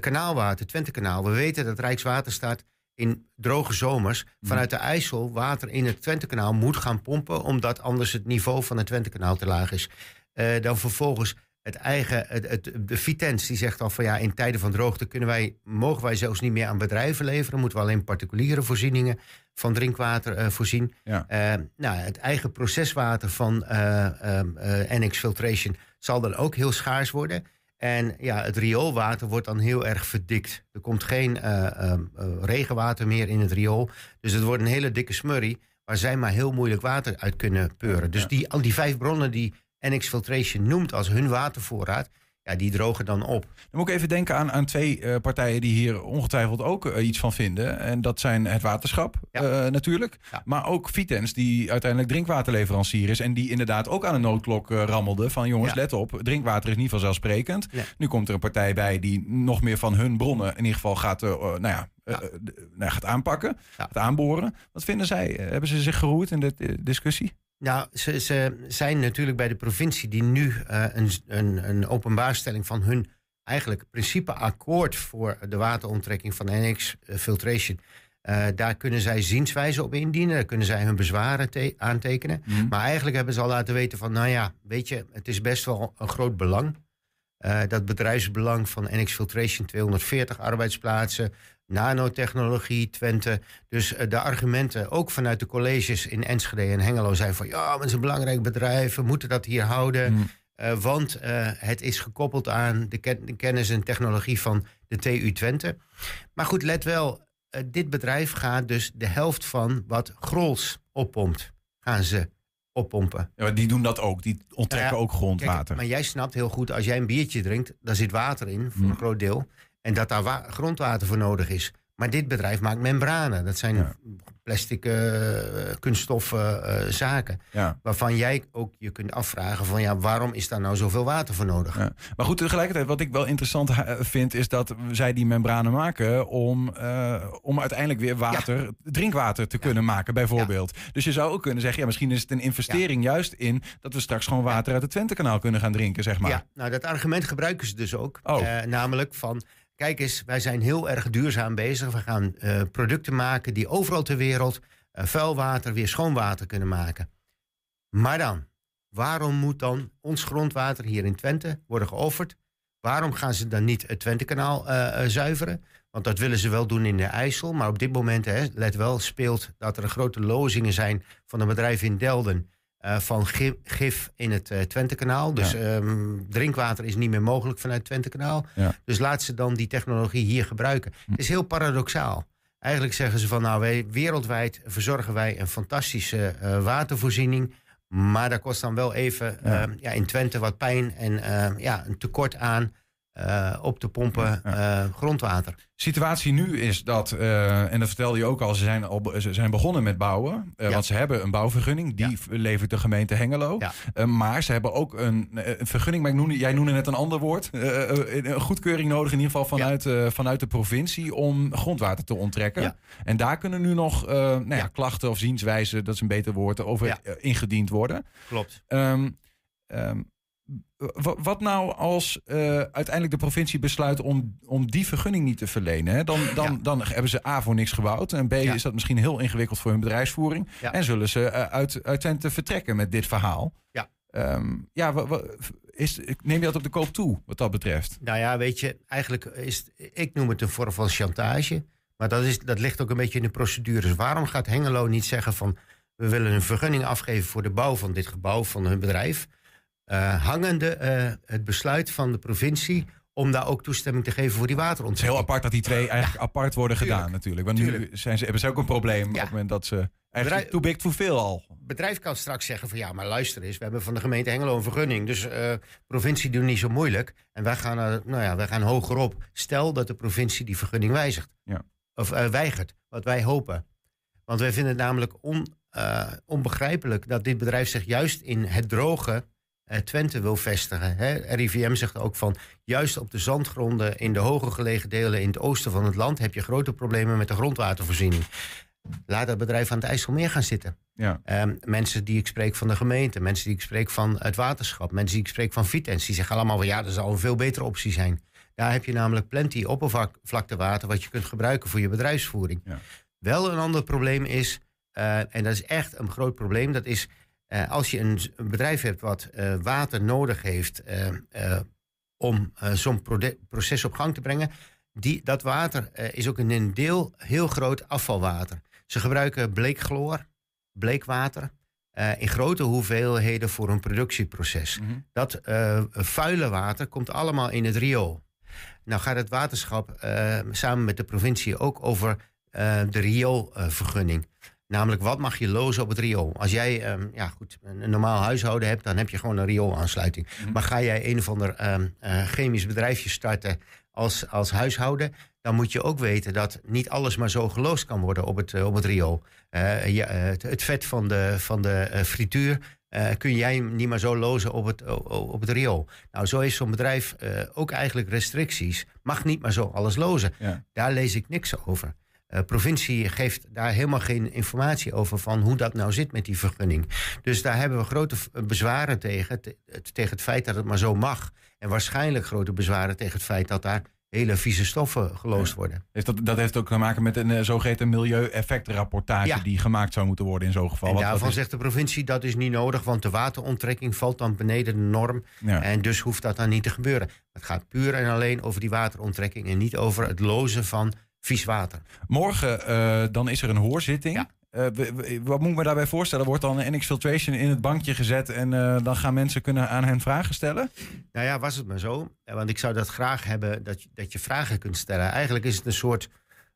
Kanaalwater, Twentekanaal. We weten dat Rijkswaterstaat in droge zomers vanuit de IJssel water in het Twentekanaal moet gaan pompen, omdat anders het niveau van het Twentekanaal te laag is. Eh, dan vervolgens het eigen, het, het, de Vitens, die zegt dan van ja, in tijden van droogte kunnen wij, mogen wij zelfs niet meer aan bedrijven leveren, moeten we alleen particuliere voorzieningen van drinkwater eh, voorzien. Ja. Eh, nou, het eigen proceswater van eh, ehm, eh, NX Filtration zal dan ook heel schaars worden. En ja, het rioolwater wordt dan heel erg verdikt. Er komt geen eh, ehm, eh, regenwater meer in het riool. Dus het wordt een hele dikke smurrie waar zij maar heel moeilijk water uit kunnen peuren. Dus die, al die vijf bronnen die NX Filtration noemt als hun watervoorraad, ja, die drogen dan op. Dan moet ik even denken aan, aan twee eh, partijen die hier ongetwijfeld ook eh, iets van vinden. En dat zijn het waterschap eh, natuurlijk. Maar ook Vitens, die uiteindelijk drinkwaterleverancier is. En die inderdaad ook aan een noodklok rammelde. Van jongens, Ja. let op, drinkwater is niet vanzelfsprekend. Nu komt er een partij bij die nog meer van hun bronnen in ieder geval gaat, nou ja, nou, ja, gaat aanpakken. Gaat aanboren. Wat vinden zij? Hebben ze zich geroerd in de discussie? Nou, ze, ze zijn natuurlijk bij de provincie die nu eh, een, een, een openbaarstelling van hun eigenlijk principeakkoord voor de wateronttrekking van NX Filtration. eh, daar kunnen zij zienswijze op indienen, daar kunnen zij hun bezwaren te- aantekenen. Maar eigenlijk hebben ze al laten weten van, nou ja, weet je, het is best wel een groot belang. Eh, dat bedrijfsbelang van NX Filtration, 240 arbeidsplaatsen, nanotechnologie, Twente. Dus eh, de argumenten, ook vanuit de colleges in Enschede en Hengelo, zijn van ja, maar het is een belangrijk bedrijf, we moeten dat hier houden. Eh, want eh, het is gekoppeld aan de, ken- de kennis en technologie van de TU Twente. Maar goed, let wel, dit bedrijf gaat dus de helft van wat Grols oppompt, gaan ze oppompen. Ja, die doen dat ook. Die onttrekken ja, ook grondwater. Kijk, maar jij snapt heel goed, als jij een biertje drinkt, daar zit water in, voor Hmm. een groot deel. En dat daar wa- grondwater voor nodig is. Maar dit bedrijf maakt membranen. Dat zijn plastic eh, zaken. Ja. Waarvan jij ook je kunt afvragen van ja, waarom is daar nou zoveel water voor nodig? Ja. Maar goed, tegelijkertijd, wat ik wel interessant eh, vind, is dat zij die membranen maken om, om uiteindelijk weer water, drinkwater te kunnen maken, bijvoorbeeld. Dus je zou ook kunnen zeggen, ja, misschien is het een investering juist in dat we straks gewoon water uit het Twentekanaal kunnen gaan drinken, zeg maar. Ja, nou dat argument gebruiken ze dus ook. Oh. Namelijk van, kijk eens, wij zijn heel erg duurzaam bezig. We gaan eh, producten maken die overal ter wereld eh, vuil water weer schoon water kunnen maken. Maar dan, waarom moet dan ons grondwater hier in Twente worden geofferd? Waarom gaan ze dan niet het Twentekanaal eh, zuiveren? Want dat willen ze wel doen in de IJssel. Maar op dit moment, hè, let wel, speelt dat er grote lozingen zijn van een bedrijf in Delden. Eh, van gif, gif in het eh, Twentekanaal. Dus Ja. ehm, drinkwater is niet meer mogelijk vanuit het Twentekanaal. Ja. Dus laat ze dan die technologie hier gebruiken. Het is heel paradoxaal. Eigenlijk zeggen ze van nou, wij, wereldwijd verzorgen wij een fantastische eh, watervoorziening. Maar dat kost dan wel even Ja. eh, ja, in Twente wat pijn en eh, ja, een tekort aan eh, op te pompen (laughs) eh, grondwater. situatie nu is dat, eh, en dat vertelde je ook al, ze zijn, al ze zijn begonnen met bouwen. Ja. Want ze hebben een bouwvergunning, die levert de gemeente Hengelo. Maar ze hebben ook een, een vergunning, maar ik noemde, jij noemde net een ander woord. een goedkeuring nodig in ieder geval vanuit, vanuit de provincie om grondwater te onttrekken. En daar kunnen nu nog nou klachten of zienswijzen, dat is een beter woord, over ingediend worden. Klopt. Ehm, ehm, wat nou als eh, uiteindelijk de provincie besluit om, om die vergunning niet te verlenen? Hè? Dan, dan, Ja. dan hebben ze A voor niks gebouwd. En B Ja. is dat misschien heel ingewikkeld voor hun bedrijfsvoering. Ja. En zullen ze eh, uit, uit Twente vertrekken met dit verhaal. Ja. Ehm, ja, is, neem je dat op de koop toe, wat dat betreft? Nou ja, weet je, eigenlijk is het- ik noem het een vorm van chantage. Maar dat, is, dat ligt ook een beetje in de procedures. Waarom gaat Hengelo niet zeggen van... we willen een vergunning afgeven voor de bouw van dit gebouw van hun bedrijf... Eh, hangende eh, het besluit van de provincie om daar ook toestemming te geven voor die Het is waterontwikkeling. heel apart dat die twee eigenlijk apart worden Tuurlijk. gedaan natuurlijk. Want nu zijn ze, hebben ze ook een probleem op het moment dat ze eigenlijk Bedrijf- too big to veel al. Het bedrijf kan straks zeggen van ja, maar luister eens, we hebben van de gemeente Hengelo een vergunning. Dus eh provincie doet niet zo moeilijk. En wij gaan, nou ja, wij gaan hogerop. Stel dat de provincie die vergunning wijzigt. Ja. Of weigert, wat wij hopen. Want wij vinden het namelijk on, onbegrijpelijk dat dit bedrijf zich juist in het droge Twente wil vestigen. Hè? RIVM zegt ook van juist op de zandgronden in de hoger gelegen delen in het oosten van het land heb je grote problemen met de grondwatervoorziening. Laat dat bedrijf aan het IJsselmeer gaan zitten. Ja. Ehm, mensen die ik spreek van de gemeente, mensen die ik spreek van het waterschap, mensen die ik spreek van Vitens, die zeggen allemaal van ja, dat zou een veel betere optie zijn. Daar heb je namelijk plenty oppervlaktewater wat je kunt gebruiken voor je bedrijfsvoering. Ja. Wel een ander probleem is, eh, en dat is echt een groot probleem, dat is eh, als je een, een bedrijf hebt wat eh, water nodig heeft eh, om zo'n proces op gang te brengen, die, dat water is ook in een deel heel groot afvalwater. Ze gebruiken bleekchloor, bleekwater, in grote hoeveelheden voor een productieproces. Mhm. Dat vuile water komt allemaal in het riool. Nou gaat het waterschap samen met de provincie ook over de rioolvergunning. Namelijk, wat mag je lozen op het riool? Als jij ehm, ja, goed, een, normaal huishouden hebt, dan heb je gewoon een rioolaansluiting. Maar ga jij een of ander ehm, eh, chemisch bedrijfje starten als, als huishouden, dan moet je ook weten dat niet alles maar zo geloosd kan worden op het, eh, op het riool. Eh, eh, het, het vet van de, van de frituur kun jij niet maar zo lozen op het, op het riool. Nou, zo heeft zo'n bedrijf ook eigenlijk restricties. Mag niet maar zo alles lozen. Ja. Daar lees ik niks over. Eh provincie geeft daar helemaal geen informatie over van hoe dat nou zit met die vergunning. Dus daar hebben we grote v- bezwaren tegen, te- tegen het feit dat het maar zo mag. En waarschijnlijk grote bezwaren tegen het feit dat daar hele vieze stoffen geloosd worden. Heeft dat, dat heeft ook te maken met een eh, zogeheten milieueffectrapportage Ja. die gemaakt zou moeten worden in zo'n geval. En Wat- wat daarvan is- zegt de provincie dat is niet nodig, want de wateronttrekking valt dan beneden de norm. Ja. En dus hoeft dat dan niet te gebeuren. Het gaat puur en alleen over die wateronttrekking en niet over het lozen van vies water. Morgen eh, dan is er een hoorzitting. Ja. Eh, wat moet ik me daarbij voorstellen? Wordt dan NX Filtration in het bankje gezet en eh, dan gaan mensen kunnen aan hen vragen stellen? Nou ja, was het maar zo. Want ik zou dat graag hebben, dat je, dat je vragen kunt stellen. Eigenlijk is het een soort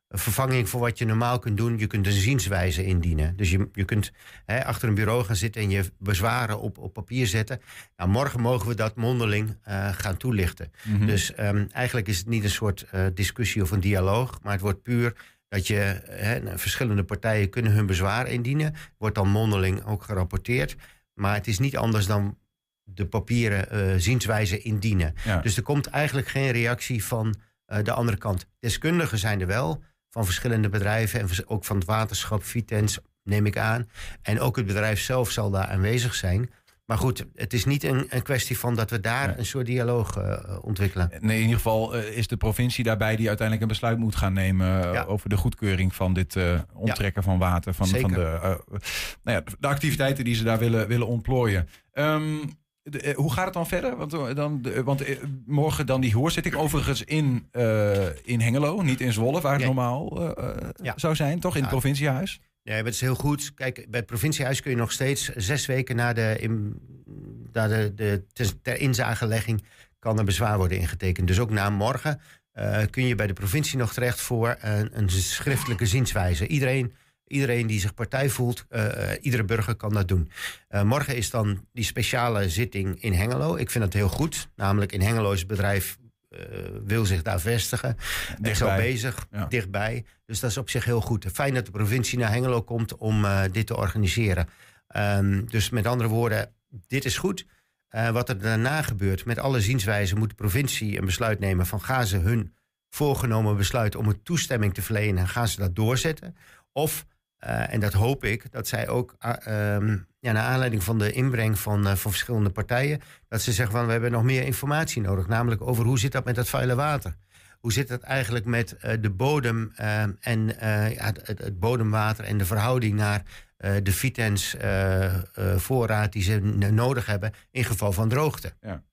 een vervanging voor wat je normaal kunt doen. Je kunt een zienswijze indienen. Dus je, je kunt hè, achter een bureau gaan zitten en je bezwaren op, op papier zetten. Nou, morgen mogen we dat mondeling eh, gaan toelichten. Mhm. Dus ehm, eigenlijk is het niet een soort eh, discussie of een dialoog, maar het wordt puur dat je hè, verschillende partijen kunnen hun bezwaar indienen. Wordt dan mondeling ook gerapporteerd. Maar het is niet anders dan de papieren eh, zienswijze indienen. Ja. Dus er komt eigenlijk geen reactie van de andere kant. Deskundigen zijn er wel, van verschillende bedrijven en ook van het waterschap, Vitens, neem ik aan. En ook het bedrijf zelf zal daar aanwezig zijn. Maar goed, het is niet een, een kwestie van dat we daar een soort dialoog eh, ontwikkelen. Nee, in ieder geval eh, is de provincie daarbij die uiteindelijk een besluit moet gaan nemen eh, Ja. over de goedkeuring van dit onttrekken van water. Van, van de, nou ja, de activiteiten die ze daar willen, willen ontplooien. Ehm, de- eh, hoe gaat het dan verder? Want, eh, dan, de- want eh, morgen dan die hoorzitting overigens in, eh, in Hengelo, niet in Zwolle, waar het Nee. normaal eh, eh, Ja. zou zijn, toch? In het Ja. provinciehuis? Nee, maar het is heel goed. Kijk, bij het provinciehuis kun je nog steeds zes weken na de, in, na de, de ter, inzagelegging kan er bezwaar worden ingetekend. Dus ook na morgen eh, kun je bij de provincie nog terecht voor een, een schriftelijke zienswijze. Iedereen, iedereen die zich partij voelt, eh, eh, iedere burger kan dat doen. Eh, morgen is dan die speciale zitting in Hengelo. Ik vind dat heel goed. Namelijk in Hengelo is het bedrijf wil zich daar vestigen. Dichtbij. Is al bezig, Ja. dichtbij. Dus dat is op zich heel goed. Fijn dat de provincie naar Hengelo komt om dit te organiseren. Ehm, dus met andere woorden, dit is goed. Wat er daarna gebeurt, met alle zienswijzen moet de provincie een besluit nemen van gaan ze hun voorgenomen besluit om een toestemming te verlenen, gaan ze dat doorzetten? Of, eh, en dat hoop ik, dat zij ook ah, ehm, ja, naar aanleiding van de inbreng van, eh, van verschillende partijen, dat ze zeggen van we hebben nog meer informatie nodig, namelijk over hoe zit dat met dat vuile water? Hoe zit het eigenlijk met eh, de bodem en ja, het, bodemwater en de verhouding naar de vitens voorraad die ze nodig hebben in geval van droogte? Ja.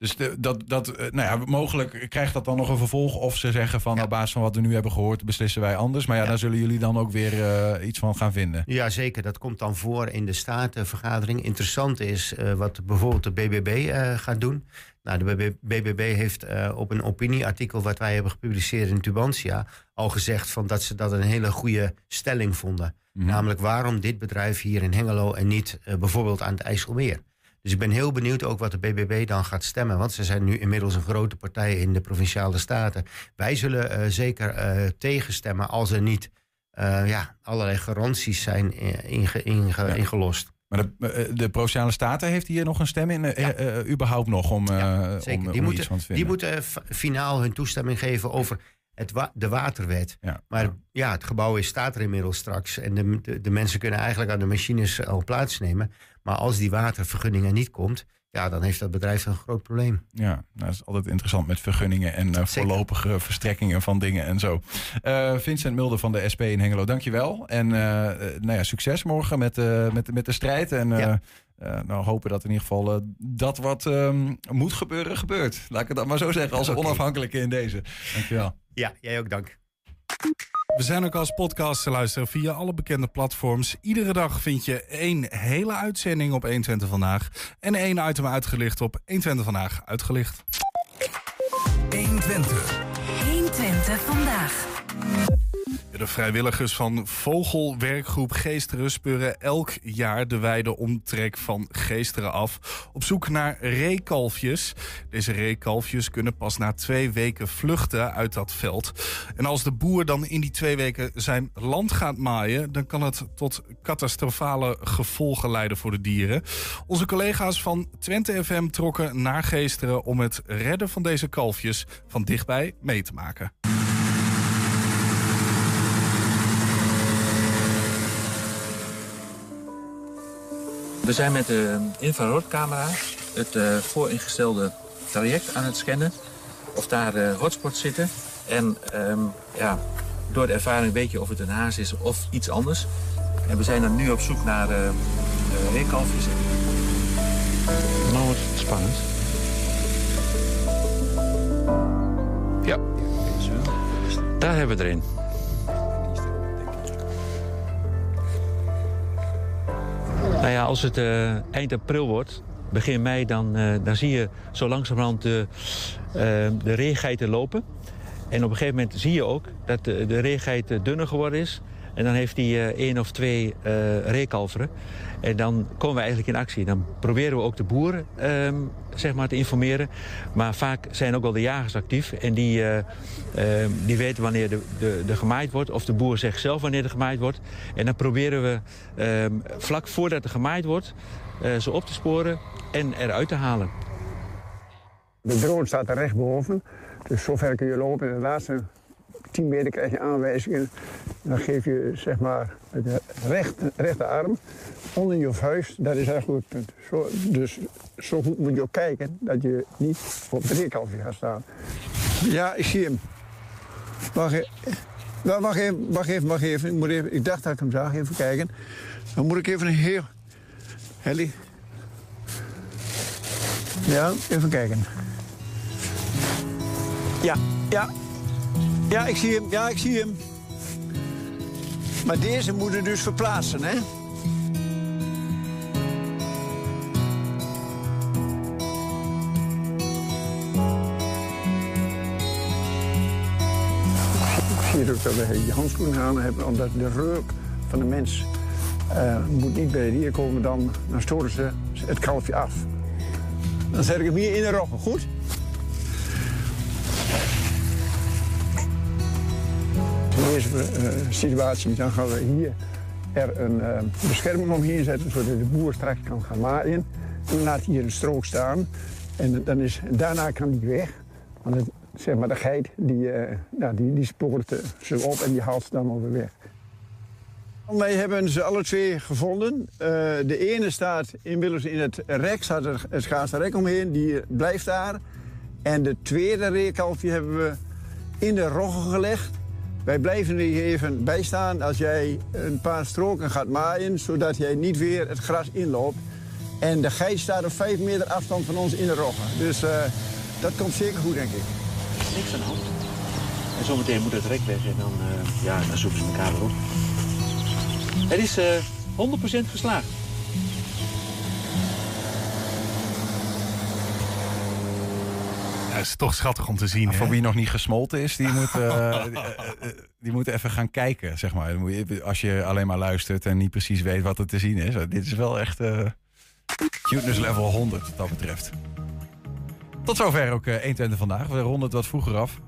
Dus de, dat, dat, eh, nou ja, mogelijk krijgt dat dan nog een vervolg. Of ze zeggen van op basis van wat we nu hebben gehoord, beslissen wij anders. Maar ja, daar zullen jullie dan ook weer eh, iets van gaan vinden. Ja, zeker. Dat komt dan voor in de statenvergadering. Interessant is eh, wat bijvoorbeeld de BBB gaat doen. Nou, de BB BBB heeft op een opinieartikel wat wij hebben gepubliceerd in Tubantia al gezegd van dat ze dat een hele goede stelling vonden. Namelijk waarom dit bedrijf hier in Hengelo en niet bijvoorbeeld aan het IJsselmeer. Dus ik ben heel benieuwd ook wat de BBB dan gaat stemmen. Want ze zijn nu inmiddels een grote partij in de provinciale staten. Wij zullen eh, zeker eh, tegenstemmen als er niet eh, ja, allerlei garanties zijn inge- inge- ingelost. Maar de, de Provinciale Staten heeft hier nog een stem in, eh, überhaupt nog, om, om, Zeker. om Die iets moeten, van te vinden. die moeten finaal hun toestemming geven over het wa- de waterwet. Ja. Maar ja, het gebouw is, staat er inmiddels straks. En de, de, de mensen kunnen eigenlijk aan de machines al plaatsnemen. Maar als die watervergunning er niet komt, ja, dan heeft dat bedrijf een groot probleem. Ja, dat is altijd interessant met vergunningen en eh, voorlopige verstrekkingen van dingen en zo. Eh, Vincent Mulder van de SP in Hengelo, dankjewel. En eh, nou ja, succes morgen met, met, met de strijd. En nou, hopen dat in ieder geval dat wat ehm, moet gebeuren, gebeurt. Laat ik het dan maar zo zeggen, als onafhankelijke in deze. Dankjewel. Ja, jij ook dank. We zijn ook als podcast te luisteren via alle bekende platforms. Iedere dag vind je één hele uitzending op 120 Vandaag. En één item uitgelicht op 120 Vandaag uitgelicht. 120. 120 vandaag. De vrijwilligers van Vogelwerkgroep Geesteren speuren elk jaar de wijde omtrek van Geesteren af. Op zoek naar reekalfjes. Deze reekalfjes kunnen pas na twee weken vluchten uit dat veld. En als de boer dan in die twee weken zijn land gaat maaien... dan kan het tot catastrofale gevolgen leiden voor de dieren. Onze collega's van Twente FM trokken naar Geesteren... om het redden van deze kalfjes van dichtbij mee te maken. We zijn met de infraroodcamera het eh, vooringestelde traject aan het scannen. Of daar eh, hotspots zitten. En ehm, ja, door de ervaring weet je of het een haas is of iets anders. En we zijn dan nu op zoek naar eh eh, reekalfjes. Nou wordt het spannend. Ja. Daar hebben we er Nou ja, als het eh, eind april wordt, begin mei, dan, eh, dan zie je zo langzamerhand de, eh, de reegeiten lopen. En op een gegeven moment zie je ook dat de, de dunner geworden is. En dan heeft hij eh, één of twee eh reekalveren. En dan komen we eigenlijk in actie. Dan proberen we ook de boeren ehm, zeg maar, te informeren. Maar vaak zijn ook wel de jagers actief. En die, eh, ehm, die weten wanneer de, de, de gemaaid wordt. Of de boer zegt zelf wanneer er gemaaid wordt. En dan proberen we ehm, vlak voordat er gemaaid wordt... ze op te sporen en eruit te halen. De drone staat er rechtboven. Dus zover kun je lopen. In de laatste 10 meter krijg je aanwijzingen. Dan geef je zeg maar de recht, rechterarm onder je vuist. Dat is eigenlijk het punt. Zo, dus zo goed moet je ook kijken dat je niet op het reerkalfje gaat staan. Ja, ik zie hem. Wacht even. Wacht even, wacht even, even. Ik, moet even. ik dacht dat ik hem zag. Even kijken. Dan moet ik even een heel... Helly. Ja, even kijken. Ja, ja. Ja, ik zie hem. Ja, ik zie hem. Maar deze moeten dus verplaatsen, hè? Zie ook dat we je handschoenen aan hebben, omdat de reuk van de mens eh, moet niet bij de dier komen. Dan, dan stoten ze het kalfje af. Dan zet ik hem hier in de roggen, goed? Deze eh, situatie dan gaan we hier er een eh, bescherming omheen zetten... zodat de boer straks kan gaan maaien. En laat hier een strook staan. En dan is, daarna kan hij weg. Want zeg maar, de geit die, eh nou, die, die spoort ze op en die haalt ze dan alweer weg. Wij hebben ze alle twee gevonden. De ene staat inmiddels in het rek, staat er het schaarse rek omheen, die blijft daar. En de tweede reekalfje hebben we in de roggen gelegd. Wij blijven er even bij staan als jij een paar stroken gaat maaien, zodat jij niet weer het gras inloopt. En de geit staat op vijf meter afstand van ons in de roggen. Dus eh, dat komt zeker goed, denk ik. Niks aan de hand. En zometeen moet het rek weg en dan, eh, ja, dan zoeken ze elkaar weer op. Het is eh 100% geslaagd. Ja, is toch schattig om te zien. Nou, voor wie nog niet gesmolten is, die moet, eh, die, (laughs) die moet even gaan kijken, zeg maar. Als je alleen maar luistert en niet precies weet wat er te zien is. Dit is wel echt eh cuteness level 100 wat dat betreft. Tot zover ook eh 120 vandaag. We ronden het wat vroeger af.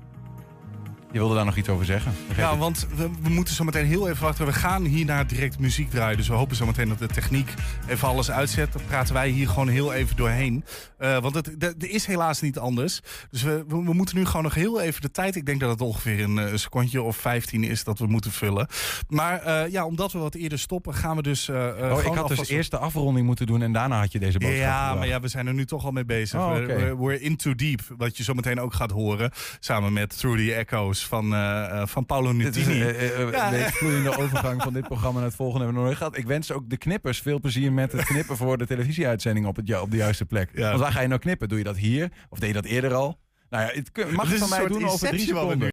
Je wilde daar nog iets over zeggen? Vergeet Ja, het. want we, we moeten zo meteen heel even wachten. We gaan hierna direct muziek draaien. Dus we hopen zo meteen dat de techniek even alles uitzet. Dan praten wij hier gewoon heel even doorheen. Eh, want het is helaas niet anders. Dus we, we, we moeten nu gewoon nog heel even de tijd. Ik denk dat het ongeveer een, eh, een secondje of 15 is dat we moeten vullen. Maar eh, ja, omdat we wat eerder stoppen, gaan we dus. eh, Oh, ik had dus eerst de afronding moeten doen en daarna had je deze boodschap. Ja, maar ja, we zijn er nu toch al mee bezig. Oh, We're in too deep. Wat je zo meteen ook gaat horen. Samen met Through the Echoes van, eh, van Paolo Dit is Nutini. een eh, Ja. een beetje vloeiende (laughs) overgang van dit programma naar het volgende hebben we nog nooit gehad. Ik wens ook de knippers veel plezier met het knippen voor de televisieuitzending op, het, op de juiste plek. Want waar ga je nou knippen? Doe je dat hier? Of deed je dat eerder al? Nou ja, het mag Het van mij doen over drie seconden.